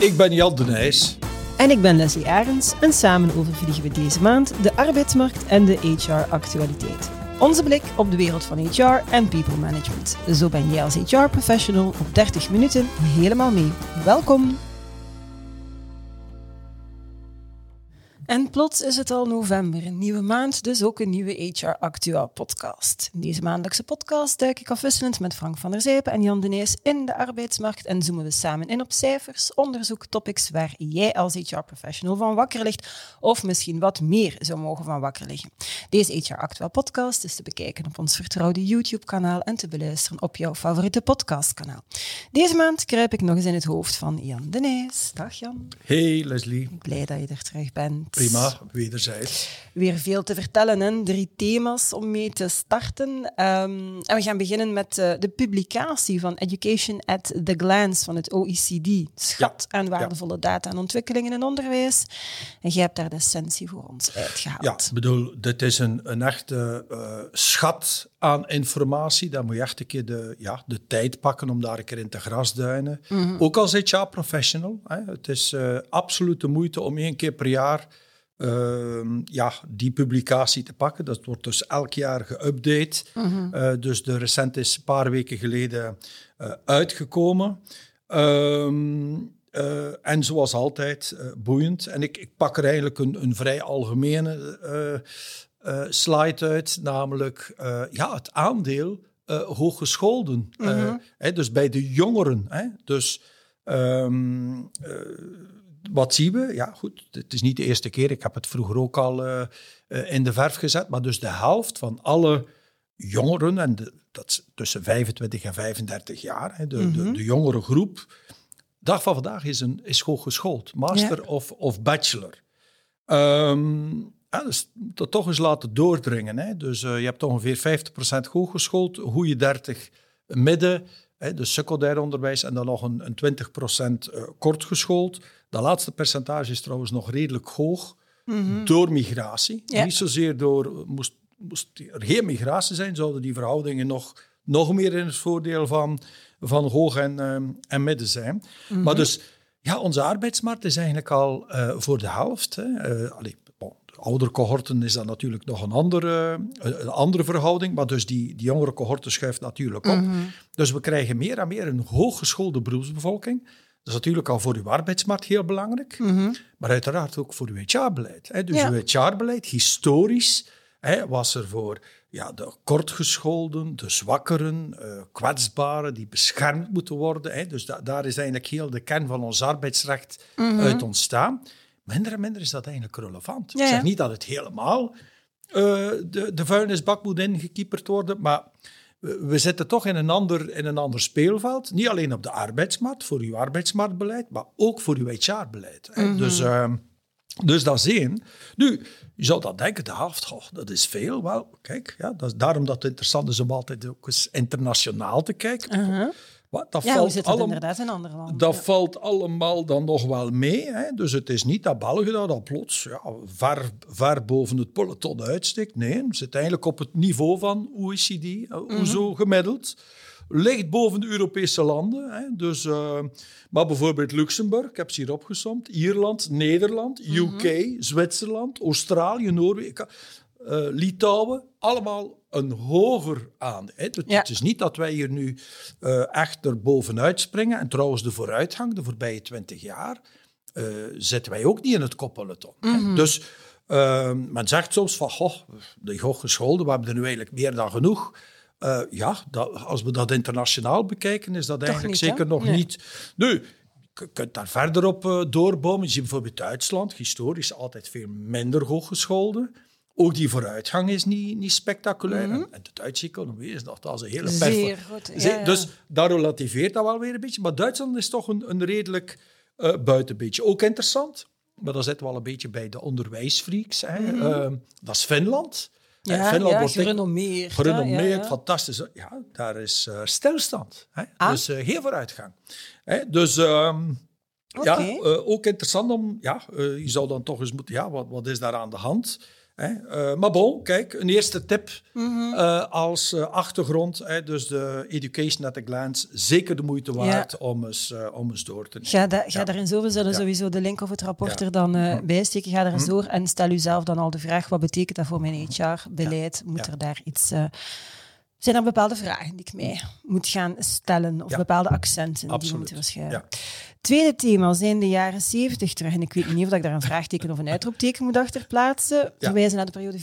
Ik ben Jan de Nijs. En ik ben Leslie Arends en samen overvliegen we deze maand de arbeidsmarkt en de HR-actualiteit. Onze blik op de wereld van HR en people management. Zo ben jij als HR-professional op 30 minuten helemaal mee. Welkom! En plots is het al november, een nieuwe maand, dus ook een nieuwe HR Actua podcast. In deze maandelijkse podcast duik ik afwisselend met Frank van der Zijpen en Jan Denees in de arbeidsmarkt en zoomen we samen in op cijfers, onderzoek, topics waar jij als HR-professional van wakker ligt of misschien wat meer zou mogen van wakker liggen. Deze HR Actua podcast is te bekijken op ons vertrouwde YouTube-kanaal en te beluisteren op jouw favoriete podcastkanaal. Deze maand kruip ik nog eens in het hoofd van Jan Denees. Dag Jan. Hey Leslie. Blij dat je er terug bent. Prima, wederzijds. Weer veel te vertellen, hè? drie thema's om mee te starten. Ehm, en we gaan beginnen met uh, de publicatie van Education at the Glance van het OECD. Schat aan waardevolle data en ontwikkelingen in onderwijs. En jij hebt daar de essentie voor ons uitgehaald. Ja, ik bedoel, dit is een, een echte uh, schat aan informatie. Daar moet je echt een keer de, ja, de tijd pakken om daar een keer in te grasduinen. Mm -hmm. Ook als HR-professional. Het is uh, absoluut de moeite om één keer per jaar uh, ja, die publicatie te pakken. Dat wordt dus elk jaar geüpdate. Mm -hmm. uh, dus de recent is een paar weken geleden uh, uitgekomen. Um, en zoals altijd, boeiend. En ik, ik, pak er eigenlijk een, een vrij algemene slide uit, namelijk ja, het aandeel hooggescholden. Mm -hmm. hè, dus bij de jongeren. Hè, dus... Um, wat zien we? Ja, goed, het is niet de eerste keer. Ik heb het vroeger ook al uh, uh, in de verf gezet. Maar dus de helft van alle jongeren, en de, dat is tussen 25 en 35 jaar, hè, de, mm -hmm. de, de, jongere groep, dag van vandaag is, een, is hooggeschoold. Master ja. of, of bachelor. Um, ja, dus dat toch eens laten doordringen. Hè. Dus uh, je hebt ongeveer 50% hooggeschoold, goede 30 midden, hè, dus secundair onderwijs, en dan nog een, een 20% uh, kortgeschoold. Dat laatste percentage is trouwens nog redelijk hoog mm -hmm. door migratie. Ja. Niet zozeer door, moest, moest er geen migratie zijn, zouden die verhoudingen nog, nog meer in het voordeel van, van hoog en, um, en midden zijn. Mm -hmm. Maar dus, ja, onze arbeidsmarkt is eigenlijk al uh, voor de helft. Hè. Uh, allee, oudere cohorten is dat natuurlijk nog een andere, een andere verhouding, maar dus die, die jongere cohorten schuift natuurlijk op. Mm -hmm. Dus we krijgen meer en meer een hooggeschoolde beroepsbevolking. Dat is natuurlijk al voor uw arbeidsmarkt heel belangrijk, mm -hmm. maar uiteraard ook voor uw HR-beleid. Dus ja. uw HR-beleid, historisch, hè, was er voor ja, de kortgescholden, de zwakkeren, uh, kwetsbaren, die beschermd moeten worden. Hè. Dus da daar is eigenlijk heel de kern van ons arbeidsrecht mm -hmm. uit ontstaan. Minder en minder is dat eigenlijk relevant. Ja, Ik zeg niet dat het helemaal uh, de, de vuilnisbak moet ingekieperd worden, maar we zitten toch in een, ander, in een ander speelveld. Niet alleen op de arbeidsmarkt, voor uw arbeidsmarktbeleid, maar ook voor uw HR-beleid. Mm -hmm. Dus, uh, dus dat is één. Nu, je zou dan denken, de helft, goh, dat is veel. Wel, kijk, ja, dat is daarom dat het interessant is om altijd ook eens internationaal te kijken. Uh -huh. Wat, dat ja, valt zit allemaal, inderdaad in andere landen? Dat ja. valt allemaal dan nog wel mee. Hè? Dus het is niet dat België dat al plots ja, ver, ver boven het peloton uitsteekt. Nee, het zit eigenlijk op het niveau van OECD, mm -hmm. zo gemiddeld. Ligt boven de Europese landen. Hè? Dus, uh, maar bijvoorbeeld Luxemburg, ik heb ze hier opgesomd. Ierland, Nederland, UK, mm -hmm. Zwitserland, Australië, Noorwegen. Uh, Litouwen, allemaal een hoger aan. Hè. Het, ja. het, is niet dat wij hier nu uh, echt er bovenuit springen. En trouwens, de vooruitgang, de voorbije twintig jaar, uh, zitten wij ook niet in het koppeloton. Mm -hmm. Dus uh, men zegt soms van, goh, de hooggescholden, we hebben er nu eigenlijk meer dan genoeg. Uh, ja, dat, als we dat internationaal bekijken, is dat Toch eigenlijk niet, zeker hè? nog nee. niet. Nu, je kunt daar verder op doorbomen. Je ziet bijvoorbeeld Duitsland, historisch altijd veel minder hooggescholden. Ook die vooruitgang is niet, niet spectaculair. Mm -hmm. En de Duitse economie is nog als een hele Zeer goed. Ja, ja. Dus daar relativeert dat wel weer een beetje. Maar Duitsland is toch een, een redelijk uh, buitenbeetje. Ook interessant, maar dan zitten we al een beetje bij de onderwijsfreaks. Hè. Mm -hmm. uh, dat is Finland. Ja, Finland ja, wordt gerenommeerd. Gerenommeerd, fantastisch. Ja, daar is uh, stilstand. Hè. Ah. Dus heel vooruitgang. Hè. Dus... Um, Okay. Ja, uh, ook interessant om, ja, uh, je zou dan toch eens moeten, ja, wat, wat is daar aan de hand? Uh, maar bon, kijk, een eerste tip mm als uh, achtergrond. Dus de Education at a Glance, zeker de moeite waard om, eens, om eens door te nemen. Ga, da, ga daarin zo, we zullen sowieso de link of het rapport er dan mm. bijsteken. Ga er eens mm. door en stel uzelf dan al de vraag, wat betekent dat voor mijn HR-beleid? Moet er daar iets zijn er bepaalde vragen die ik mij moet gaan stellen of bepaalde accenten Absoluut. die moeten verschuiven. Ja. Tweede thema zijn de jaren 70 terug. En ik weet niet of ik daar een vraagteken of een uitroepteken moet achterplaatsen. Verwijzen naar de periode 74-84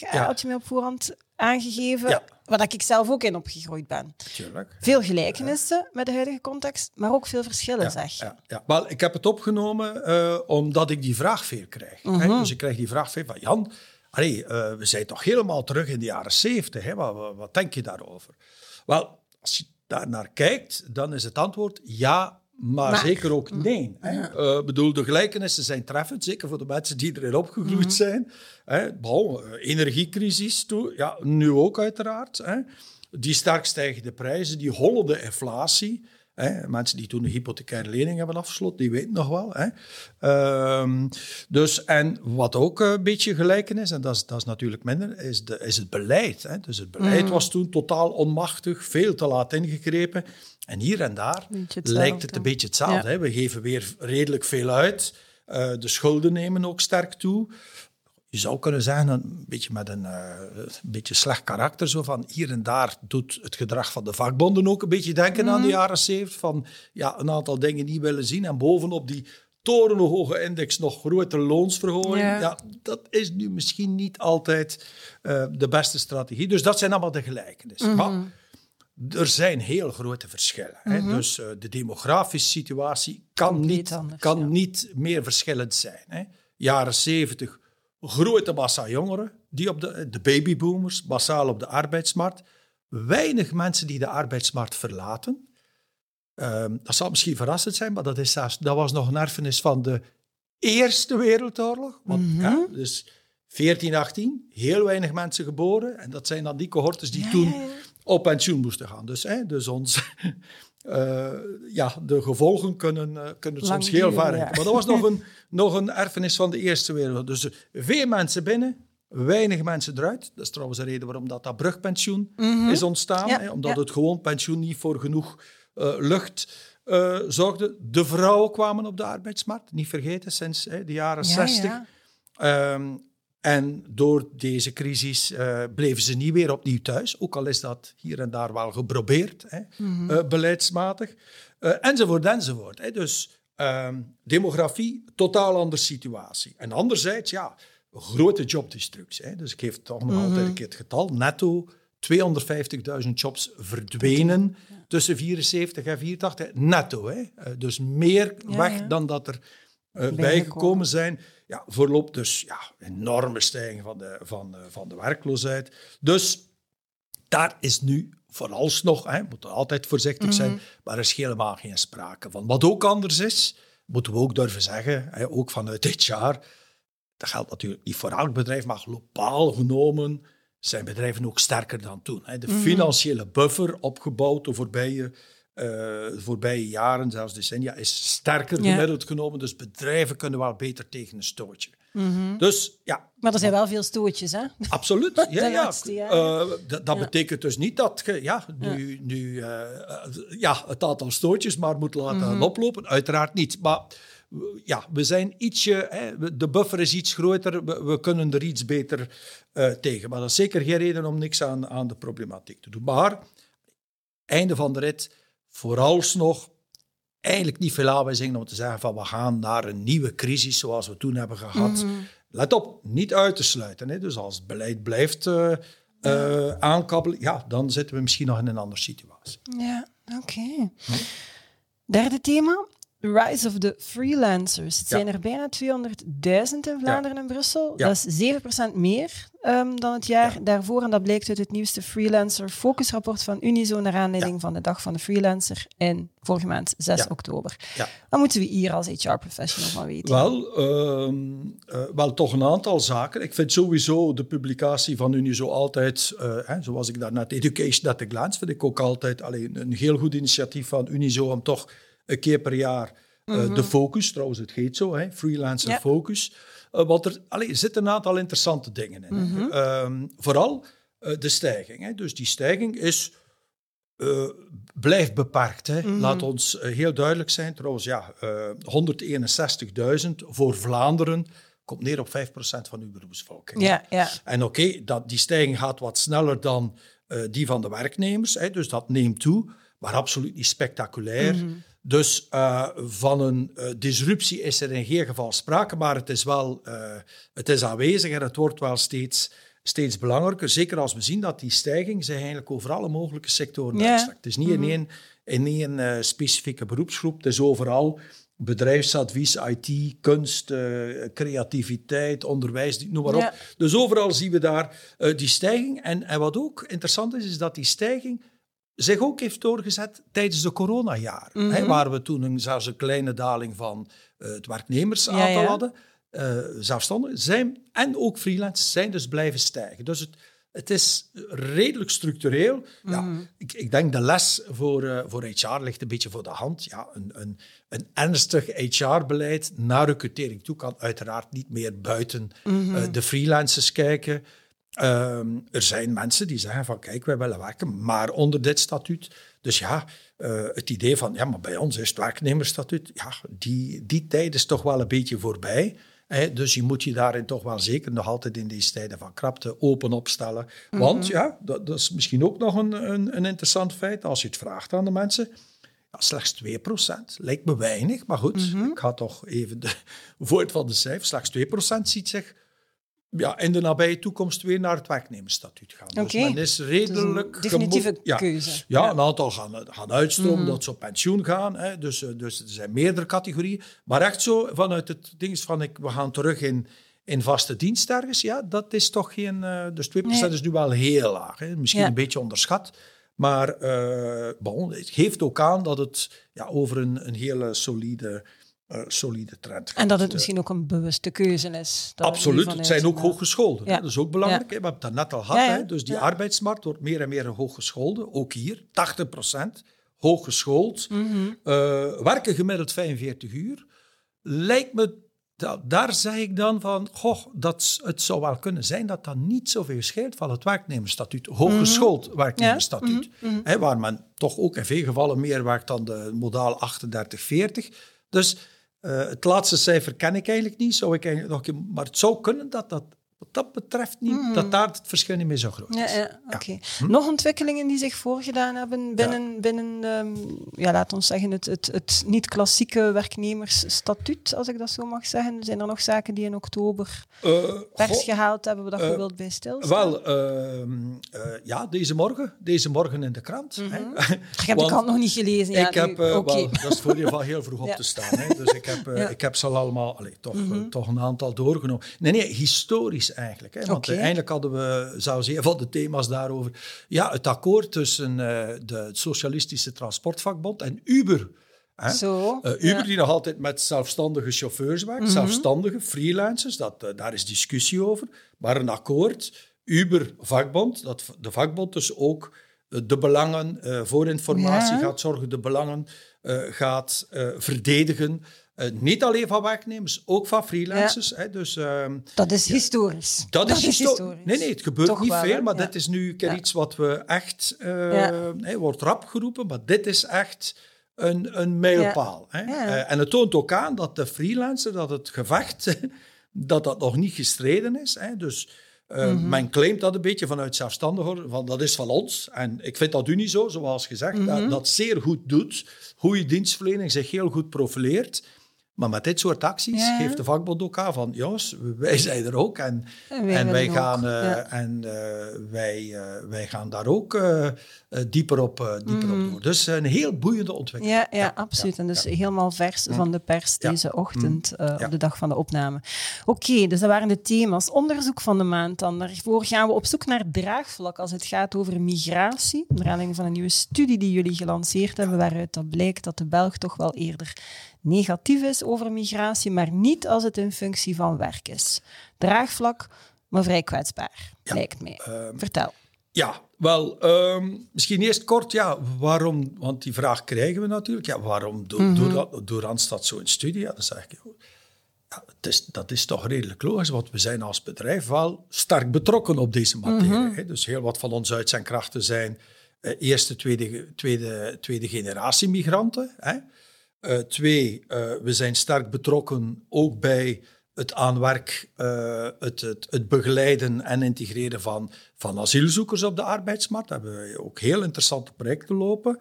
eh, had je mij op voorhand aangegeven. Waar ik zelf ook in opgegroeid ben. Tuurlijk. Veel gelijkenissen met de huidige context, maar ook veel verschillen, zeg. Ja, ja. Wel, ik heb het opgenomen uh, omdat ik die vraag veel krijg. Mhm. Dus ik krijg die vraag veel van Jan Allee, uh, we zijn toch helemaal terug in de jaren zeventig. Wat, wat, wat, denk je daarover? Wel, als je daar naar kijkt, dan is het antwoord ja, maar, zeker ook nee. Ik uh, bedoel, de gelijkenissen zijn treffend, zeker voor de mensen die erin opgegroeid mm -hmm. zijn. Hè. Bon, eh, energiecrisis, toe, ja, nu ook uiteraard. Hè. Die sterk stijgende prijzen, die hollende inflatie. Hè. Mensen die toen een hypothecaire lening hebben afgesloten, die weten nog wel. Hè. Um, dus, en wat ook een beetje gelijken is, en dat is, dat is natuurlijk minder, is, de, is het beleid. Hè. Dus het beleid mm. was toen totaal onmachtig, veel te laat ingegrepen. En hier en daar lijkt het een beetje hetzelfde. Hè. We geven weer redelijk veel uit. Uh, de schulden nemen ook sterk toe je zou kunnen zeggen, een beetje met een, uh, een beetje slecht karakter, zo van hier en daar doet het gedrag van de vakbonden ook een beetje denken aan de mhm. jaren zeventig, van ja, een aantal dingen niet willen zien en bovenop die torenhoge index nog grote loonsverhoging. Ja. dat is nu misschien niet altijd uh, de beste strategie. Dus dat zijn allemaal de gelijkenissen. Mhm. Maar er zijn heel grote verschillen. hè? Mhm. Dus uh, de demografische situatie kan, niet, anders, kan ja. niet meer verschillend zijn. Hè? Jaren zeventig grote massa jongeren, die op de, de babyboomers, massaal op de arbeidsmarkt. Weinig mensen die de arbeidsmarkt verlaten. Um, dat zal misschien verrassend zijn, maar dat, is dat was nog een erfenis van de Eerste Wereldoorlog. Want, mm -hmm. ja, dus 14, 18, heel weinig mensen geboren. En dat zijn dan die cohortes die ja, toen ja, op pensioen moesten gaan. Dus, hè, dus ons, uh, ja, de gevolgen kunnen, uh, kunnen soms heel ja. Maar dat was nog een, nog een erfenis van de Eerste Wereldoorlog. Dus veel mensen binnen, weinig mensen eruit. Dat is trouwens de reden waarom dat, dat brugpensioen mm -hmm. is ontstaan. Ja, hè, omdat ja. het gewoon pensioen niet voor genoeg lucht zorgde. De vrouwen kwamen op de arbeidsmarkt, niet vergeten, sinds hè, de jaren 60. Um, en door deze crisis uh, bleven ze niet weer opnieuw thuis, ook al is dat hier en daar wel geprobeerd, hè, mm -hmm. uh, beleidsmatig, uh, enzovoort, enzovoort. Hè. Dus um, demografie, totaal andere situatie. En anderzijds, ja, grote jobdestructie. Hè. Dus ik geef toch nog mm -hmm. altijd een keer het getal. Netto 250.000 jobs verdwenen ja. tussen 74 en 84. Netto, hè. dus meer ja, weg ja. dan dat er bijgekomen zijn ja, voorloopt dus ja, enorme stijging van de, van, van de werkloosheid. Dus daar is nu vooralsnog, hè, moet altijd voorzichtig zijn, mm -hmm. maar er is helemaal geen sprake van. Wat ook anders is, moeten we ook durven zeggen, hè, ook vanuit dit jaar, dat geldt natuurlijk niet voor elk bedrijf, maar globaal genomen zijn bedrijven ook sterker dan toen. Hè. De mm -hmm. financiële buffer opgebouwd de voorbije uh, de voorbije jaren, zelfs decennia, is sterker ja. gemiddeld genomen. Dus bedrijven kunnen wel beter tegen een stootje. Mm -hmm. Dus ja. Maar er zijn wel veel stootjes, hè? Absoluut. Ja, ja. Uh, dat ja. betekent dus niet dat je ja, nu, nu uh, ja, het aantal stootjes maar moet laten mm -hmm. oplopen. Uiteraard niet. Maar ja, we zijn ietsje, hè, de buffer is iets groter, we, we kunnen er iets beter uh, tegen. Maar dat is zeker geen reden om niks aan, aan de problematiek te doen. Maar, einde van de rit, vooralsnog eigenlijk niet veel aanwijzingen om te zeggen van we gaan naar een nieuwe crisis zoals we toen hebben gehad. Mm -hmm. Let op, niet uit te sluiten. Hè. Dus als het beleid blijft uh, uh, aankabbelen, ja, dan zitten we misschien nog in een andere situatie. Ja, oké. Okay. Hm? Derde thema, Rise of the Freelancers. Het ja. zijn er bijna 200.000 in Vlaanderen ja. en Brussel. Ja. Dat is 7% meer um, dan het jaar daarvoor. En dat blijkt uit het nieuwste Freelancer Focusrapport van Unizo naar aanleiding van de Dag van de Freelancer in vorige maand, 6 oktober. Wat moeten we hier als HR-professional van weten? Wel, um, uh, wel, toch een aantal zaken. Ik vind sowieso de publicatie van Unizo altijd, uh, hè, zoals ik daarnet Education at a Glance, vind ik ook altijd alleen een heel goed initiatief van Unizo om toch een keer per jaar Eh, de focus, trouwens, het heet zo, hè, freelancer Ja. focus. Eh, want er allee, zitten een aantal interessante dingen in. hè. Ehm, vooral eh, de stijging. Hè. Dus die stijging is, blijft beperkt. Hè. Laat ons heel duidelijk zijn. Trouwens, ja, eh 161.000 voor Vlaanderen komt neer op 5% van uw beroepsvolking. Ja, ja. En oké, dat die stijging gaat wat sneller dan die van de werknemers. Hè, dus dat neemt toe, maar absoluut niet spectaculair. Dus eh, van een eh, disruptie is er in geen geval sprake, maar het is wel eh, het is aanwezig en het wordt wel steeds, steeds belangrijker. Zeker als we zien dat die stijging zich eigenlijk over alle mogelijke sectoren uitstrekt. Het is niet in één, in één specifieke beroepsgroep, het is overal bedrijfsadvies, IT, kunst, creativiteit, onderwijs, noem maar op. Dus overal zien we daar die stijging. En, en wat ook interessant is, is dat die stijging zich ook heeft doorgezet tijdens de coronajaren. Mhm. waar we toen een, zelfs een kleine daling van eh, het werknemersaantal Ja, ja. hadden. Eh zelfstandigen zijn, en ook freelancers zijn dus blijven stijgen. Dus het, het is redelijk structureel. Ja, Mhm. ik, ik denk de les voor, eh, voor HR ligt een beetje voor de hand. Ja, een, een, een ernstig HR-beleid naar recrutering toe kan uiteraard niet meer buiten Mhm. de freelancers kijken. Ehm, er zijn mensen die zeggen van kijk, wij willen werken, maar onder dit statuut. Dus ja, eh, het idee van ja, maar bij ons is het werknemersstatuut, ja, die, die tijd is toch wel een beetje voorbij. Hè? Dus je moet je daarin toch wel zeker nog altijd in deze tijden van krapte open opstellen. Want ja, dat, dat is misschien ook nog een, een, een interessant feit. Als je het vraagt aan de mensen, ja, slechts 2%. Lijkt me weinig, maar goed, ik ga toch even de woord van de cijfers. Slechts 2% ziet zich ja, in de nabije toekomst weer naar het werknemersstatuut gaan. Dus Oké. men is redelijk... een definitieve ja. keuze. Ja, Ja. een aantal gaan, gaan uitstromen, dat ze op pensioen gaan. Hè. Dus, eh, dus er zijn meerdere categorieën. Maar echt zo vanuit het ding is van ik, we gaan terug in, in vaste dienst ergens. Ja, dat is toch geen... eh, dus 2% Nee. is nu wel heel laag. Hè. Misschien Ja. een beetje onderschat. Maar bon, het geeft ook aan dat het ja, over een, een hele solide, eh, solide trend gaat. En dat het Eh, misschien ook een bewuste keuze is. Absoluut, het zijn ook hooggescholden. Ja. hè. Dat is ook belangrijk. hè. We hebben het daarnet al gehad. Ja, ja. Hè. Dus die arbeidsmarkt wordt meer en meer hooggescholden. Ook hier, 80% hooggeschoold. Mhm. Eh, werken gemiddeld 45 uur. Lijkt me, da- daar zeg ik dan van, goh, dat, het zou wel kunnen zijn dat dat niet zoveel scheelt van het werknemersstatuut. Hooggeschoold Mhm. werknemersstatuut. Hè, waar men toch ook in veel gevallen meer werkt dan de modaal 38-40. Dus eh, het laatste cijfer ken ik eigenlijk niet. Zou ik eigenlijk nog, maar het zou kunnen dat dat wat dat betreft niet, dat daar het verschil niet meer zo groot Ja, is. ja, oké. Hm? Nog ontwikkelingen die zich voorgedaan hebben binnen, binnen ehm, ja, laat ons zeggen, het, het, het niet-klassieke werknemersstatuut, als ik dat zo mag zeggen. Zijn er nog zaken die in oktober pers goh, gehaald hebben, dat je eh, wilt bij stilstaan? Wel, ehm, eh, ja, deze morgen. Deze morgen in de krant. hè. ik heb de krant nog niet gelezen. Ja, ik heb, wel, dat is het voordeel van heel vroeg op Ja. te staan. Hè. Dus ik heb, Ja. ik heb ze al allemaal, toch, Mhm. toch een aantal doorgenomen. Nee, nee, historisch eigenlijk. Hè. Want Oké. uiteindelijk hadden we zelfs een van de thema's daarover. Ja, het akkoord tussen eh, de Socialistische Transportvakbond en Uber. Hè. Zo, Eh, Uber ja. Mhm. die nog altijd met zelfstandige chauffeurs werkt, zelfstandige freelancers, dat, eh, daar is discussie over. Maar een akkoord, Uber vakbond, dat de vakbond dus ook de belangen voor informatie Ja. gaat zorgen, de belangen gaat verdedigen. Eh, niet alleen van werknemers, ook van freelancers. Hè, dus, ehm, Dat is historisch. dat, is histo- historisch. Nee, nee, het gebeurt Toch niet wel, veel, maar Ja. dit is nu keer Ja. iets wat we echt... eh wordt rap geroepen, maar dit is echt een, een mijlpaal. Hè? Ja. Eh, en het toont ook aan dat de freelancer, dat het gevecht, dat dat nog niet gestreden is. Hè? Dus eh, Mhm. men claimt dat een beetje vanuit zelfstandigen, van dat is van ons. En ik vind dat u niet zo, zoals gezegd, Mhm. dat, dat zeer goed doet. Goede dienstverlening, zich heel goed profileert. Maar met dit soort acties Ja. geeft de vakbond ook aan van, jongens, wij zijn er ook en, En wij en gaan, eh, ja. en, eh, wij, eh, wij gaan daar ook dieper, op, dieper op door. Dus een heel boeiende ontwikkeling. Ja, ja, absoluut. en dus helemaal vers van de pers deze ochtend eh, Ja. op de dag van de opname. Oké, dus dat waren de thema's. Onderzoek van de maand dan. Daarvoor gaan we op zoek naar draagvlak als het gaat over migratie. Naar aanleiding van een nieuwe studie die jullie gelanceerd hebben, waaruit dat blijkt dat de Belg toch wel eerder negatief is over migratie, maar niet als het in functie van werk is. Draagvlak, maar vrij kwetsbaar, Ja, lijkt mij. ehm, Vertel. Ja, Wel, ehm, misschien eerst kort, ja, waarom, want die vraag krijgen we natuurlijk. Ja, waarom doet mm -hmm. door, Randstad zo'n studie? Ja, dan zeg ik, ja, het is, dat is toch redelijk logisch, want we zijn als bedrijf wel sterk betrokken op deze materie. Mm -hmm. Dus heel wat van onze uitzendkrachten zijn uh, eerste, tweede, tweede, tweede generatie migranten. Hè. Uh, twee, uh, we zijn sterk betrokken ook bij het aanwerk, uh, het, het, het, begeleiden en integreren van, van asielzoekers op de arbeidsmarkt. Daar hebben we ook heel interessante projecten lopen.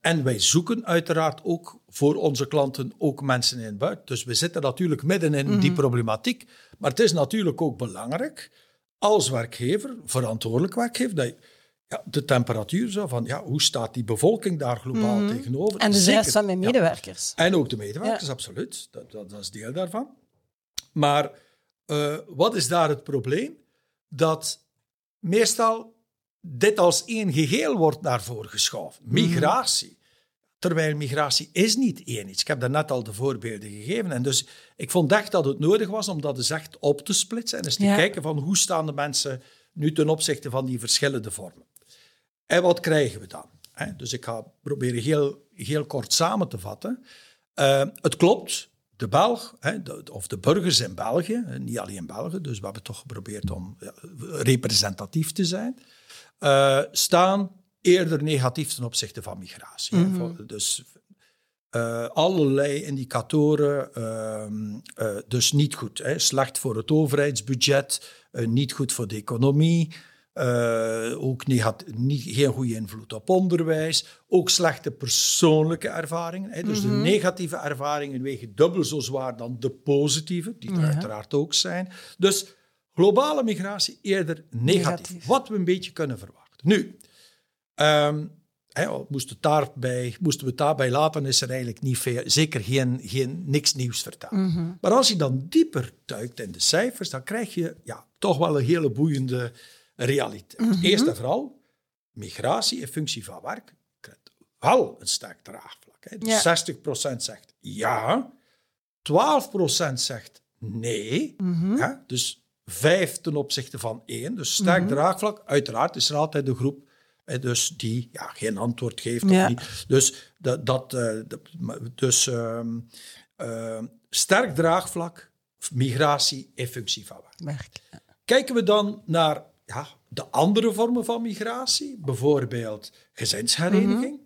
En wij zoeken uiteraard ook voor onze klanten ook mensen in het buiten. Dus we zitten natuurlijk midden in die problematiek. Maar het is natuurlijk ook belangrijk als werkgever, verantwoordelijk werkgever, dat je ja, de temperatuur zo van ja, hoe staat die bevolking daar globaal mm-hmm. tegenover. En de rest van mijn medewerkers. Ja. En ook de medewerkers, ja. absoluut. Dat, dat, dat is deel daarvan. Maar uh, wat is daar het probleem? Dat meestal dit als één geheel wordt naar voren geschoven. Mhm. Migratie. Terwijl migratie is niet één iets. Ik heb daar net al de voorbeelden gegeven. En dus ik vond echt dat het nodig was om dat eens echt op te splitsen en eens te ja. kijken van hoe staan de mensen nu ten opzichte van die verschillende vormen. En wat krijgen we dan? Dus ik ga proberen heel, heel kort samen te vatten. Uh, het klopt, de Belg, of de burgers in België, niet alleen Belgen, dus we hebben toch geprobeerd om representatief te zijn, uh, staan eerder negatief ten opzichte van migratie. Mm -hmm. Dus uh, allerlei indicatoren, uh, dus niet goed. Hè. Slecht voor het overheidsbudget, niet goed voor de economie. Uh, ook niet, niet, geen goede invloed op onderwijs. Ook slechte persoonlijke ervaringen. Hè. Dus mm -hmm. de negatieve ervaringen wegen dubbel zo zwaar dan de positieve, die er ja. uiteraard ook zijn. Dus globale migratie eerder negatief, negatief. Wat we een beetje kunnen verwachten. Nu, um, hè, moest het daarbij, moesten we het daarbij laten, is er eigenlijk niet veel, zeker geen, geen niks nieuws verteld. Mm -hmm. Maar als je dan dieper duikt in de cijfers, dan krijg je ja, toch wel een hele boeiende realiteit. Mm -hmm. Eerst en vooral, migratie in functie van werk krijgt wel een sterk draagvlak. Hè. Dus ja. 60% zegt ja, 12% zegt nee. Mm -hmm. ja, dus 5 ten opzichte van 1. Dus sterk mm -hmm. draagvlak. Uiteraard is er altijd de groep dus die ja, geen antwoord geeft. Ja. Of niet. Dus, dat, dat, uh, dus uh, uh, sterk draagvlak, migratie in functie van werk. Kijken we dan naar ja, de andere vormen van migratie, bijvoorbeeld gezinshereniging. Mm -hmm.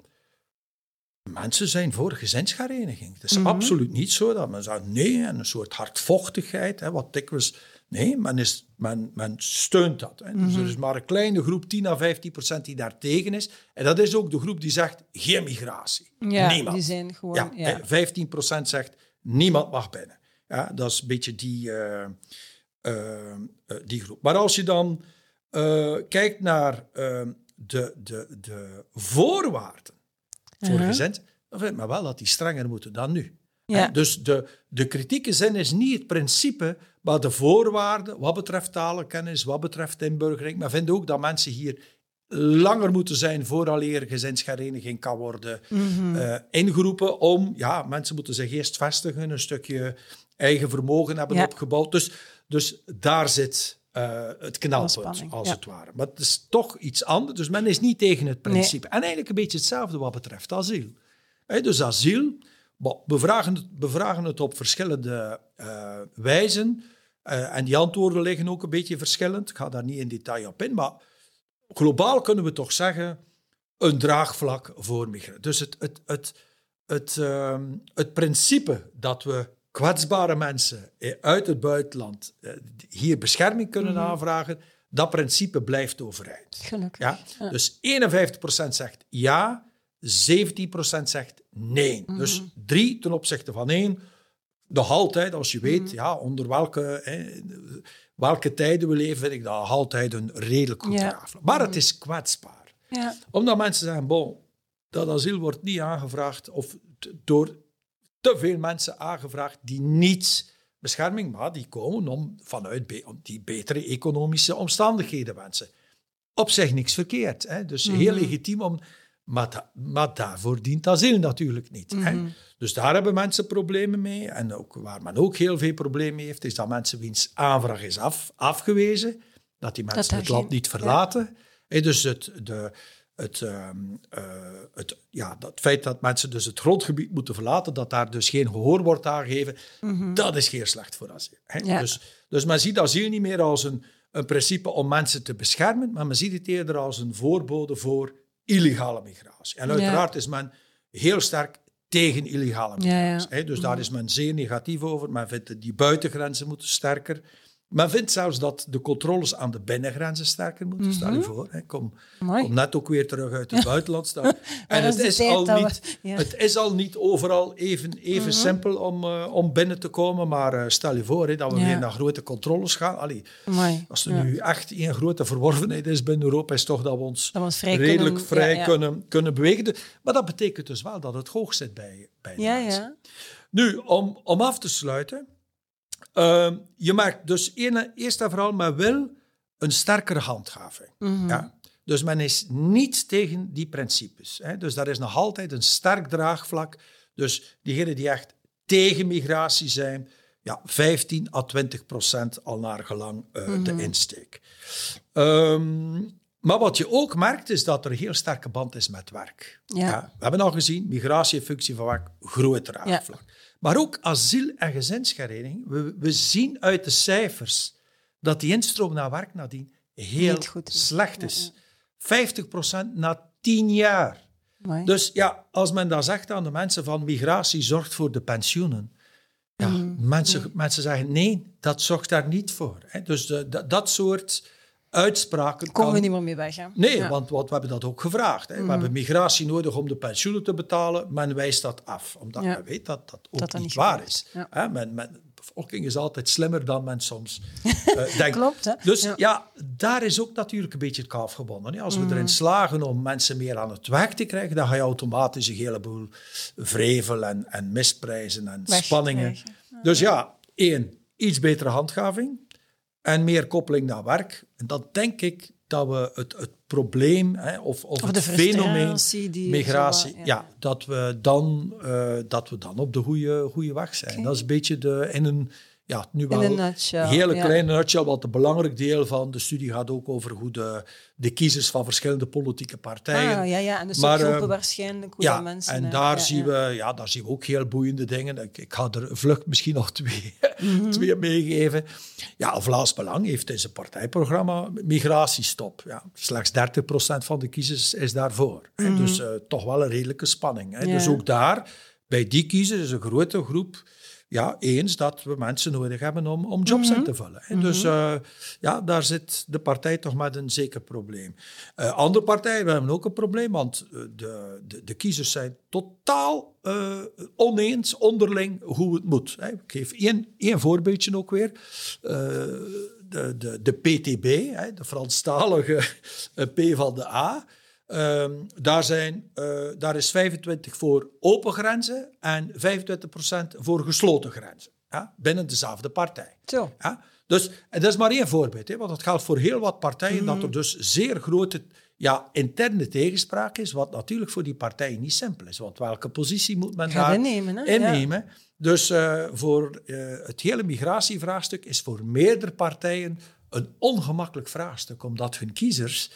Mensen zijn voor gezinshereniging. Het is mm -hmm. absoluut niet zo dat men zegt nee, en een soort hardvochtigheid, hè, wat dikwijls. Nee, men, is, men, men steunt dat. Hè. Mm -hmm. Dus er is maar een kleine groep, 10 à 15 procent, die daar tegen is. En dat is ook de groep die zegt geen migratie. Ja, niemand. die zijn gewoon... Ja, ja. 15 procent zegt niemand mag binnen. Ja, dat is een beetje die, uh, uh, die groep. Maar als je dan uh, kijkt naar uh, de, de, de voorwaarden voor uh -huh. gezend, dan vind ik maar wel dat die strenger moeten dan nu. Ja. Dus de, de kritieke zin is niet het principe, maar de voorwaarden wat betreft talenkennis, wat betreft inburgering. Maar vind ook dat mensen hier langer moeten zijn vooraleer gezinshereniging kan worden mm -hmm. uh, ingeroepen om, ja, mensen moeten zich eerst vestigen, een stukje eigen vermogen hebben ja. opgebouwd. Dus, dus daar zit uh, het knalpunt, als ja. het ware. Maar het is toch iets anders. Dus men is niet tegen het principe. Nee. En eigenlijk een beetje hetzelfde wat betreft asiel. He, dus asiel, we vragen het, we vragen het op verschillende uh, wijzen. Uh, en die antwoorden liggen ook een beetje verschillend. Ik ga daar niet in detail op in. Maar globaal kunnen we toch zeggen, een draagvlak voor migranten. Dus het, het, het, het, um, het principe dat we kwetsbare mensen uit het buitenland hier bescherming kunnen mm-hmm. aanvragen, dat principe blijft overeind. Gelukkig. Ja? ja. Dus 51% zegt ja, 17% zegt nee. Mm-hmm. Dus drie ten opzichte van één. Nog altijd, als je weet mm-hmm. ja, onder welke, hè, welke tijden we leven, vind ik dat altijd een redelijk goed ja. Maar het is kwetsbaar. Ja. Omdat mensen zeggen, bon, dat asiel wordt niet aangevraagd of door te veel mensen aangevraagd die niet bescherming, maar die komen om vanuit be om die betere economische omstandigheden wensen. Op zich niks verkeerd. Hè? Dus mm -hmm. heel legitiem om. Maar, da maar, daarvoor dient asiel natuurlijk niet. Mm -hmm. hè? Dus daar hebben mensen problemen mee. En ook, waar men ook heel veel problemen mee heeft, is dat mensen wiens aanvraag is af, afgewezen, dat die mensen dat het land niet verlaten. Ja. dus het, de, het, ehm, eh, het, ja, dat feit dat mensen dus het grondgebied moeten verlaten, dat daar dus geen gehoor wordt aangegeven, dat is heel slecht voor asiel. Ja. Dus, dus men ziet asiel niet meer als een, een principe om mensen te beschermen, maar men ziet het eerder als een voorbode voor illegale migratie. En uiteraard is men heel sterk tegen illegale ja. migratie. Dus daar is men zeer negatief over. Men vindt dat die buitengrenzen moeten sterker. Men vindt zelfs dat de controles aan de binnengrenzen sterker moeten. Stel Mhm. je voor, hè. Kom, net ook weer terug uit het buitenland. En het is al we- niet, ja. Mhm. het is al niet overal even, even simpel om, eh, om binnen te komen. Maar eh, stel je voor dat we Ja. weer naar grote controles gaan. Allee, als er Ja. nu echt één grote verworvenheid is binnen Europa, is toch dat we ons Dat we ons vrij redelijk kunnen- vrij. Kunnen, kunnen bewegen. Maar dat betekent dus wel dat het hoog zit bij, bij de mensen. Nu, om, om af te sluiten. Ehm, je maakt dus eerst en vooral, men wil een sterkere handhaving. Mhm. Ja? Dus men is niet tegen die principes. Hè? Dus daar is nog altijd een sterk draagvlak. Dus diegenen die echt tegen migratie zijn, ja, 15 à 20 procent al naar gelang eh, de insteek. Ehm, maar wat je ook merkt, is dat er een heel sterke band is met werk. Ja. we hebben al gezien, migratie functie van werk, groot draagvlak. Maar ook asiel- en gezinshereniging. We, we zien uit de cijfers dat die instroom naar werk nadien heel is. slecht is. 50% na 10 jaar. Mooi. Dus ja, als men dan zegt aan de mensen van migratie zorgt voor de pensioenen. Ja, Mhm. mensen, mensen zeggen nee, dat zorgt daar niet voor. Hè. Dus de, de- dat soort uitspraken Komen we niet meer mee weg, hè? Nee, Ja. Mhm. want, want we hebben dat ook gevraagd. Hè. We hebben migratie nodig om de pensioenen te betalen. Men wijst dat af, omdat Ja. men weet dat dat ook Dat niet niet waar is. Ja. Hè, men, men, de bevolking is altijd slimmer dan men soms eh, denkt. Klopt, hè? Dus Ja. daar is ook natuurlijk een beetje het kalf gebonden. hè. Als we Mhm. erin slagen om mensen meer aan het werk te krijgen, dan ga je automatisch een heleboel vrevel en, en misprijzen en spanningen. Dus ja, één, iets betere handhaving en meer koppeling naar werk. En dan denk ik dat we het, het probleem hè, of, of, het fenomeen migratie, ja. ja. dat, we dan, eh, dat we dan op de goede, goede weg zijn. Dat is een beetje de, in een, ja, nu wel een nutshell, hele ja. kleine nutshell, want een belangrijk deel van de studie gaat ook over hoe de, de kiezers van verschillende politieke partijen Ah, ja, ja. En de Maar, subgroepen eh, waarschijnlijk, hoe ja, mensen... en daar, ja, zien. We, ja, daar zien we ook heel boeiende dingen. Ik, ik ga er vlug misschien nog twee, Mhm. twee meegeven. Ja, Vlaams Belang heeft in zijn partijprogramma migratiestop. Ja, slechts 30% van de kiezers is daarvoor. En dus eh, toch wel een redelijke spanning. Hè. Mhm. Dus ook daar, bij die kiezers, is een grote groep ja, eens dat we mensen nodig hebben om, om jobs Mhm. in te vullen. hè. Dus eh, ja, daar zit de partij toch met een zeker probleem. Eh, andere partijen hebben ook een probleem, want eh, de, de, de kiezers zijn totaal oneens onderling hoe het moet. Hè. Ik geef één, één voorbeeldje ook weer. De, de, de PTB, hè, de Franstalige P van de A. Ehm, daar, zijn, eh, daar is 25 voor open grenzen en 25% voor gesloten grenzen. Ja, binnen dezelfde partij. Zo. Ja, dus en dat is maar één voorbeeld, hè, want het geldt voor heel wat partijen dat Mhm. er dus zeer grote ja, interne tegenspraak is, wat natuurlijk voor die partijen niet simpel is. Want welke positie moet men daar innemen, hè? innemen? Dus eh, voor eh, het hele migratievraagstuk is voor meerdere partijen een ongemakkelijk vraagstuk, omdat hun kiezers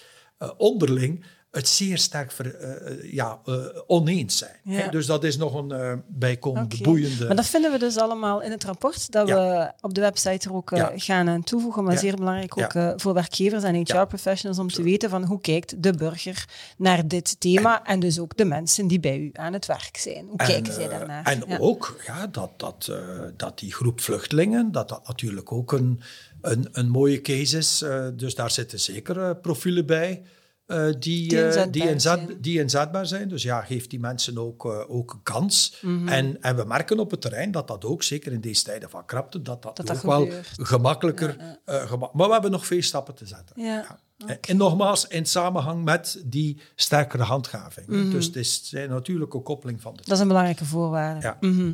onderling het zeer sterk ver, eh, eh, ja, eh, oneens zijn. Ja. Dus dat is nog een eh, bijkomende, boeiende... Maar dat vinden we dus allemaal in het rapport, dat Ja. we op de website er ook Ja. gaan aan toevoegen. Maar zeer belangrijk ook voor werkgevers en HR-professionals om te weten van hoe kijkt de burger naar dit thema en, dus ook de mensen die bij u aan het werk zijn. Hoe kijken zij daarnaar? En ook ja, dat, dat, dat die groep vluchtelingen, dat dat natuurlijk ook een, een, een mooie case is. Dus daar zitten zeker profielen bij. Eh, die, Die eh, inzetbaar die, inzet, zijn. die inzetbaar zijn. Dus ja, geeft die mensen ook, eh, ook een kans. Mhm. en, en we merken op het terrein dat dat ook, zeker in deze tijden van krapte, dat dat, Dat ook dat wel gemakkelijker... eh, gema- maar we hebben nog veel stappen te zetten. Ja, En- En nogmaals, in samenhang met die sterkere handhaving. Mhm. Dus het is een koppeling van de Dat is een belangrijke voorwaarde. Ja. Mhm.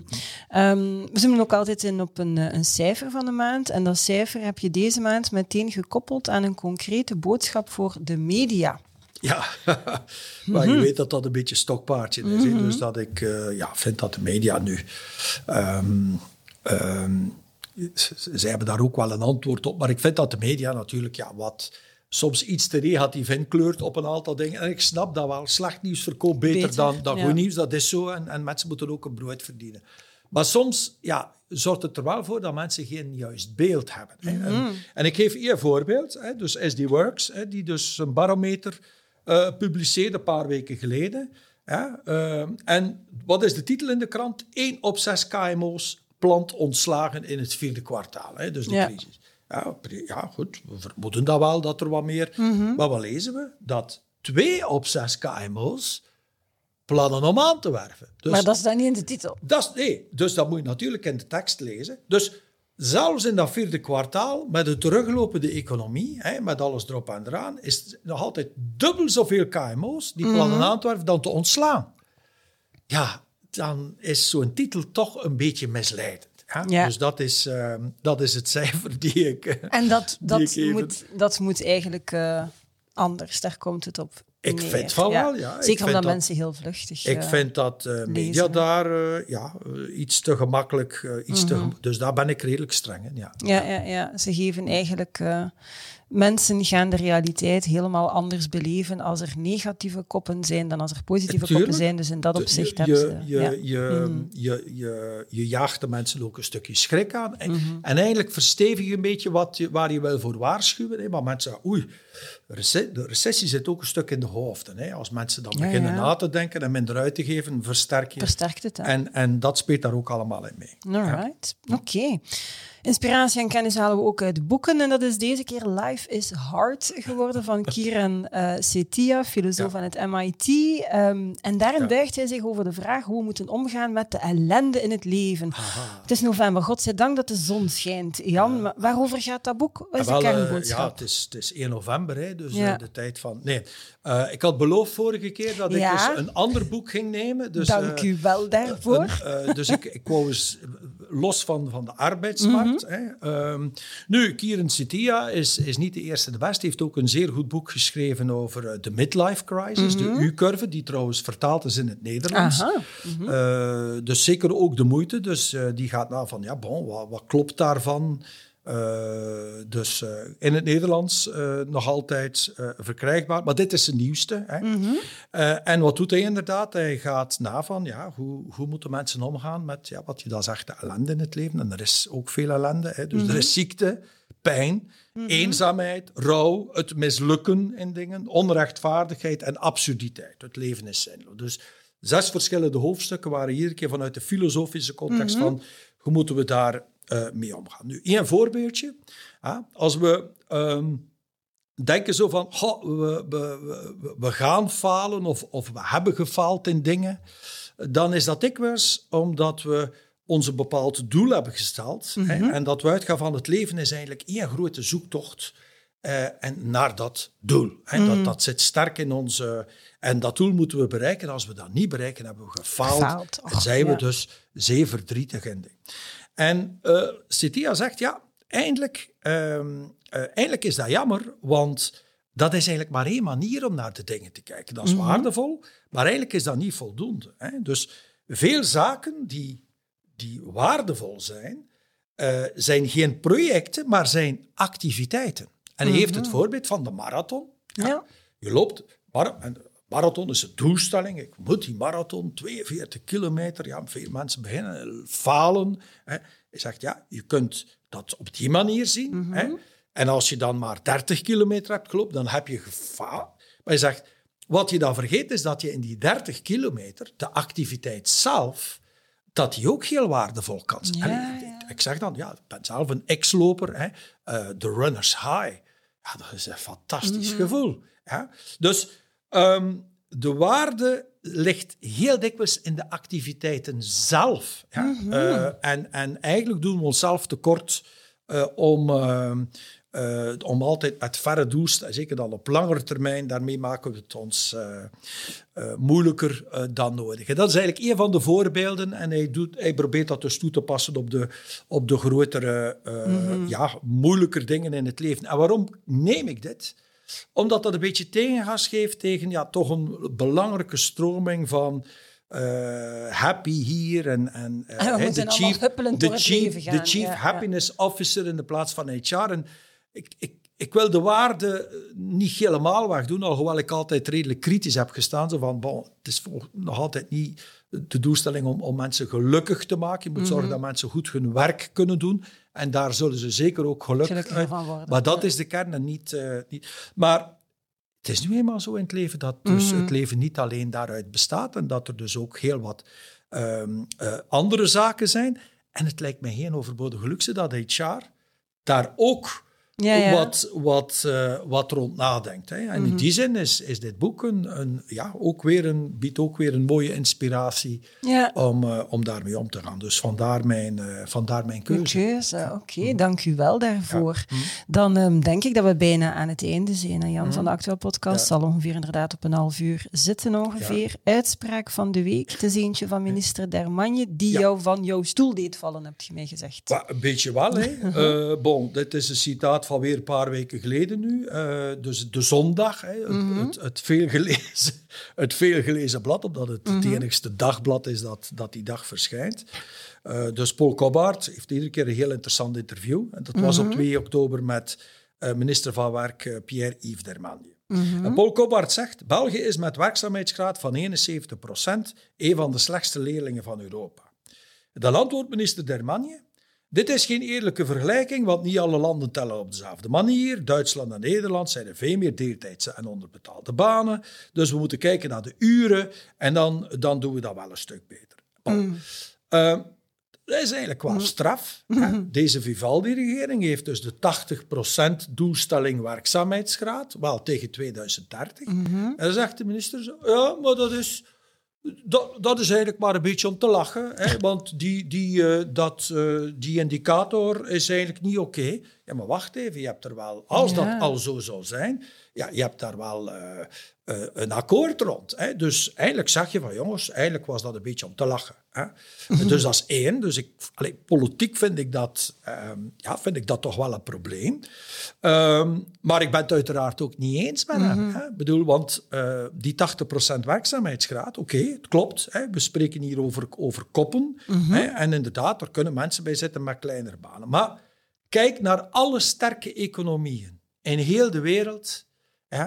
Ehm, we zoomen ook altijd in op een, eh, een cijfer van de maand. En dat cijfer heb je deze maand meteen gekoppeld aan een concrete boodschap voor de media. Ja, maar je weet dat dat een beetje stokpaardje is. Dus dat ik eh, ja, vind dat de media nu... ehm, ehm, z- zij hebben daar ook wel een antwoord op. Maar ik vind dat de media natuurlijk ja, wat, soms iets te negatief inkleurt op een aantal dingen. En ik snap dat wel. Slecht nieuws verkoopt beter, Beter, dan, dan ja. goed nieuws. Dat is zo. En, en mensen moeten ook een brood verdienen. Maar soms ja, zorgt het er wel voor dat mensen geen juist beeld hebben. Hè. Mhm. En, en ik geef hier een voorbeeld. Hè. Dus SD Works, hè, die dus een barometer eh, publiceerde een paar weken geleden. Ja, eh, en wat is de titel in de krant? 1 op 6 KMO's plant ontslagen in het vierde kwartaal. Hè, dus de Ja. crisis. Ja, goed. We vermoeden dat wel, dat er wat meer... Maar wat lezen we? Dat 2 op 6 KMO's plannen om aan te werven. Dus Maar dat is dan niet in de titel. dat nee, dus dat moet je natuurlijk in de tekst lezen. Dus zelfs in dat vierde kwartaal, met de teruglopende economie, hè, met alles erop en eraan, is nog altijd dubbel zoveel KMO's die plannen aan te werven dan te ontslaan. Ja, dan is zo'n titel toch een beetje misleidend. Ja. Dus dat is, ehm, dat is het cijfer die ik... eh, En dat, dat, ik even- moet, dat moet eigenlijk eh, anders. Daar komt het op Ik neer. vind van wel, ja. Ik Zeker vind omdat dat- mensen heel vluchtig... Ik eh, vind dat media daar ja, iets te gemakkelijk... iets te Mhm. dus daar ben ik redelijk streng in, ja. Ja, ja, ja. ze geven eigenlijk... mensen gaan de realiteit helemaal anders beleven als er negatieve koppen zijn dan als er positieve Tuurlijk. koppen zijn. Dus in dat opzicht je, je, ja. je, Mhm. je, je, je jaagt de mensen ook een stukje schrik aan. En, Mhm. en eigenlijk verstevig je een beetje wat je, waar je wil voor waarschuwen. Hè. Maar mensen zeggen, oei, de recessie zit ook een stuk in de hoofden. Hè. Als mensen dan Ja, beginnen ja. na te denken en minder uit te geven, versterk je. Versterkt het, hè? En, en dat speelt daar ook allemaal in mee. Alright, oké. Inspiratie en kennis halen we ook uit boeken. En dat is deze keer Life is Hard geworden van Kiran eh Setia, filosoof Ja. aan het MIT. Ehm, en daarin Ja. buigt hij zich over de vraag hoe we moeten omgaan met de ellende in het leven. Het is november, godzijdank dat de zon schijnt. Jan, waarover gaat dat boek? Wat is de Wel, eh, kernboodschap? ja, het is, het is 1 november, hè, dus eh, de tijd van... Nee, eh, ik had beloofd vorige keer dat ik dus een ander boek ging nemen. Dus, Dank eh, u wel daarvoor. Een, eh, dus ik, ik wou eens los van, van de arbeidsmarkt. Mhm. hè. Ehm, nu, Kieran Setia is, is niet de eerste de beste. heeft ook een zeer goed boek geschreven over de midlife crisis, de U-curve, die trouwens vertaald is in het Nederlands. Mhm. Dus zeker ook de moeite. Dus die gaat na van, ja, bon, wat, wat klopt daarvan? Eh, dus eh, in het Nederlands eh, nog altijd verkrijgbaar. Maar dit is de nieuwste. Hè. Eh, en wat doet hij inderdaad? Hij gaat na van, ja, hoe, hoe moeten mensen omgaan met ja, wat je dan zegt, de ellende in het leven. En er is ook veel ellende. Hè. Dus er is ziekte, pijn, eenzaamheid, rouw, het mislukken in dingen, onrechtvaardigheid en absurditeit. Het leven is zinloos. Dus zes verschillende hoofdstukken waren iedere keer vanuit de filosofische context van hoe moeten we daar mee omgaan. Nu, één voorbeeldje. Als we ehm, denken zo van, "Goh, we, we, gaan falen of, of we hebben gefaald in dingen, dan is dat dikwijls omdat we ons een bepaald doel hebben gesteld. hè, en dat we uitgaan van het leven is eigenlijk één grote zoektocht eh, en naar dat doel. Hè, dat, dat zit sterk in ons. eh, en dat doel moeten we bereiken. Als we dat niet bereiken, hebben we gefaald. Gefaald, en zijn we ja. dus zeer verdrietig in. En eh Setia zegt, ja, eindelijk, ehm, eh, eindelijk is dat jammer, want dat is eigenlijk maar één manier om naar de dingen te kijken. Dat is waardevol, maar eigenlijk is dat niet voldoende. Hè? Dus veel zaken die, die waardevol zijn, eh, zijn geen projecten, maar zijn activiteiten. En hij heeft het voorbeeld van de marathon. Ja. Je loopt, mar en marathon is een doelstelling. Ik moet die marathon, 42 kilometer. Ja, veel mensen beginnen falen. Hè. Je zegt, ja, je kunt dat op die manier zien. hè. En als je dan maar 30 kilometer hebt gelopen, dan heb je gefaald. Maar je zegt, wat je dan vergeet is dat je in die 30 kilometer, de activiteit zelf, dat die ook heel waardevol kan zijn. Ja, En ik- ja. Ik zeg dan, ja, ik ben zelf een ex-loper, eh, de runner's high. Ja, dat is een fantastisch gevoel. Hè. Dus ehm, de waarde ligt heel dikwijls in de activiteiten zelf. Ja. Eh, en, en eigenlijk doen we onszelf tekort eh, om, ehm, eh, om altijd met verre doelstellingen, zeker dan op langere termijn, daarmee maken we het ons moeilijker dan nodig. En dat is eigenlijk een van de voorbeelden en hij, doet, hij probeert dat dus toe te passen op de, op de grotere, eh, ja, moeilijker dingen in het leven. En waarom neem ik dit? Omdat dat een beetje tegengas geeft tegen ja, toch een belangrijke stroming van eh, happy hier en, en eh, huppelend de chief, gaan, de chief ja, ja. happiness officer in de plaats van HR. En ik, ik, ik wil de waarde niet helemaal wegdoen, alhoewel ik altijd redelijk kritisch heb gestaan. Zo van, bon, het is nog altijd niet de doelstelling om, om mensen gelukkig te maken. Je moet zorgen dat mensen goed hun werk kunnen doen. En daar zullen ze zeker ook gelukkig, van worden. Maar dat is de kern en niet, eh, niet... Maar het is nu eenmaal zo in het leven dat dus het leven niet alleen daaruit bestaat en dat er dus ook heel wat ehm, eh, andere zaken zijn. En het lijkt mij geen overbodige luxe dat HR daar ook Ja, ja. Wat, wat, eh, wat rond nadenkt. Hè. En in die zin is, is dit boek een, een, ja, ook weer een, biedt ook weer een mooie inspiratie Ja. om, eh, om daarmee om te gaan. Dus vandaar mijn, eh, vandaar mijn keuze. keuze, oké. Dank u wel daarvoor. Ja. Hm. Dan ehm, denk ik dat we bijna aan het einde zijn. En Jan van de Actueel Podcast zal ongeveer inderdaad op een half uur zitten ongeveer. Uitspraak van de week. Het is eentje van minister Dermanje, die jou van jouw stoel deed vallen, heb je mij gezegd. Een beetje wel, hè. Bon, dit is een citaat van weer een paar weken geleden nu. Eh, dus de zondag, hè, het, het, het, veelgelezen, het veelgelezen blad, omdat het het enigste dagblad is dat, dat die dag verschijnt. Eh, dus Paul Kobbaert heeft iedere keer een heel interessant interview. En dat was op 2 oktober met eh, minister van Werk Pierre-Yves Dermagne. En Paul Kobbaert zegt, België is met werkzaamheidsgraad van 71% een van de slechtste leerlingen van Europa. Dan antwoordt minister Dermagne, dit is geen eerlijke vergelijking, want niet alle landen tellen op dezelfde manier. Duitsland en Nederland zijn er veel meer deeltijdse en onderbetaalde banen. Dus we moeten kijken naar de uren en dan, dan doen we dat wel een stuk beter. Bon. Eh, dat is eigenlijk qua straf. hè. Deze Vivaldi-regering heeft dus de 80% doelstelling werkzaamheidsgraad, wel tegen 2030. En dan zegt de minister zo, ja, maar dat is... Dat, dat is eigenlijk maar een beetje om te lachen, hè, want die, die, eh, dat, eh, die indicator is eigenlijk niet oké. Ja, maar wacht even, je hebt er wel, als Ja. dat al zo zou zijn, ja, je hebt daar wel eh, eh, een akkoord rond. Hè. Dus eigenlijk zag je van, jongens, eigenlijk was dat een beetje om te lachen. Hè. Dus dat is één. Dus ik, allee, politiek vind ik, dat, ehm, ja, vind ik dat toch wel een probleem. Ehm, maar ik ben het uiteraard ook niet eens met hem. Hè. Ik bedoel, want eh, die 80% werkzaamheidsgraad, oké, het klopt. Hè. We spreken hier over, over koppen. Hè. En inderdaad, er kunnen mensen bij zitten met kleinere banen. Maar kijk naar alle sterke economieën in heel de wereld. Hè.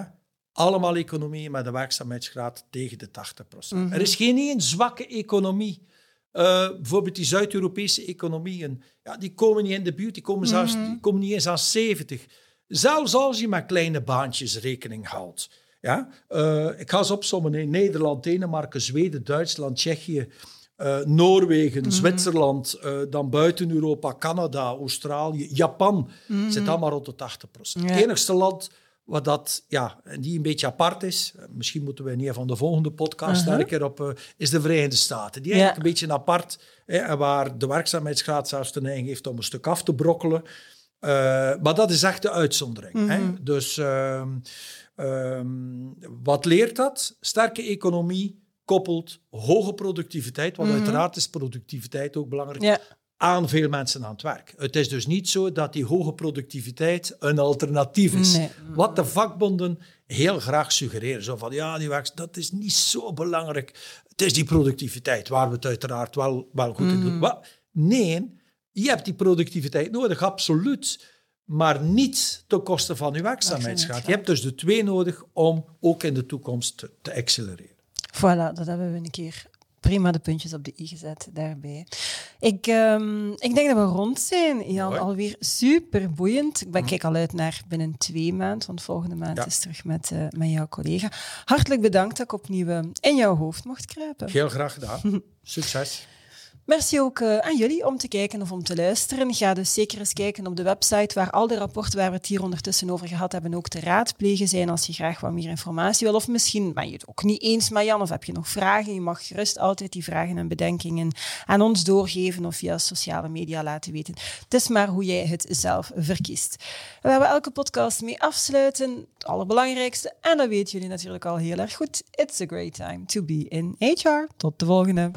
Allemaal economieën met een werkzaamheidsgraad tegen de 80%. Er is geen één zwakke economie. Eh, bijvoorbeeld die Zuid-Europese economieën, ja, die komen niet in de buurt, die komen, zelfs, die komen niet eens aan 70. Zelfs als je met kleine baantjes rekening houdt. Ja? Eh, ik ga ze opzommen in Nederland, Denemarken, Zweden, Duitsland, Tsjechië, eh, Noorwegen, Zwitserland, eh, dan buiten Europa, Canada, Australië, Japan. Zit allemaal rond de 80%. Ja. Het enigste land waar dat, ja, die een beetje apart is, misschien moeten we in een van de volgende podcasts daar een keer op, eh, is de Verenigde Staten. Die Ja. eigenlijk een beetje apart, hè, waar de werkzaamheidsgraad zelfs de neiging heeft om een stuk af te brokkelen. Eh, maar dat is echt de uitzondering. hè. Dus ehm, ehm, wat leert dat? Sterke economie koppelt hoge productiviteit, want uiteraard is productiviteit ook belangrijk, Ja. Aan veel mensen aan het werk. Het is dus niet zo dat die hoge productiviteit een alternatief is. Nee. Wat de vakbonden heel graag suggereren. Zo van, ja, die werk, dat is niet zo belangrijk. Het is die productiviteit waar we het uiteraard wel, wel goed in doen. Wa- Nee, je hebt die productiviteit nodig, absoluut. Maar niet ten koste van je werkzaamheidsgraad. Je hebt dus de twee nodig om ook in de toekomst te, te accelereren. Voilà, dat hebben we een keer prima de puntjes op de i gezet daarbij. Ik, ehm, ik denk dat we rond zijn, Jan. Mooi. Alweer super boeiend. Ik ben, kijk al uit naar binnen twee maanden, want volgende maand Ja. is terug met, eh, met jouw collega. Hartelijk bedankt dat ik opnieuw eh, in jouw hoofd mocht kruipen. Heel graag gedaan. Succes. Merci ook eh, aan jullie om te kijken of om te luisteren. Ga dus zeker eens kijken op de website waar al de rapporten waar we het hier ondertussen over gehad hebben ook te raadplegen zijn als je graag wat meer informatie wil. Of misschien ben je het ook niet eens met Jan of heb je nog vragen. Je mag gerust altijd die vragen en bedenkingen aan ons doorgeven of via sociale media laten weten. Het is maar hoe jij het zelf verkiest. We hebben elke podcast mee afsluiten. Het allerbelangrijkste, en dat weten jullie natuurlijk al heel erg goed. It's a great time to be in HR. Tot de volgende.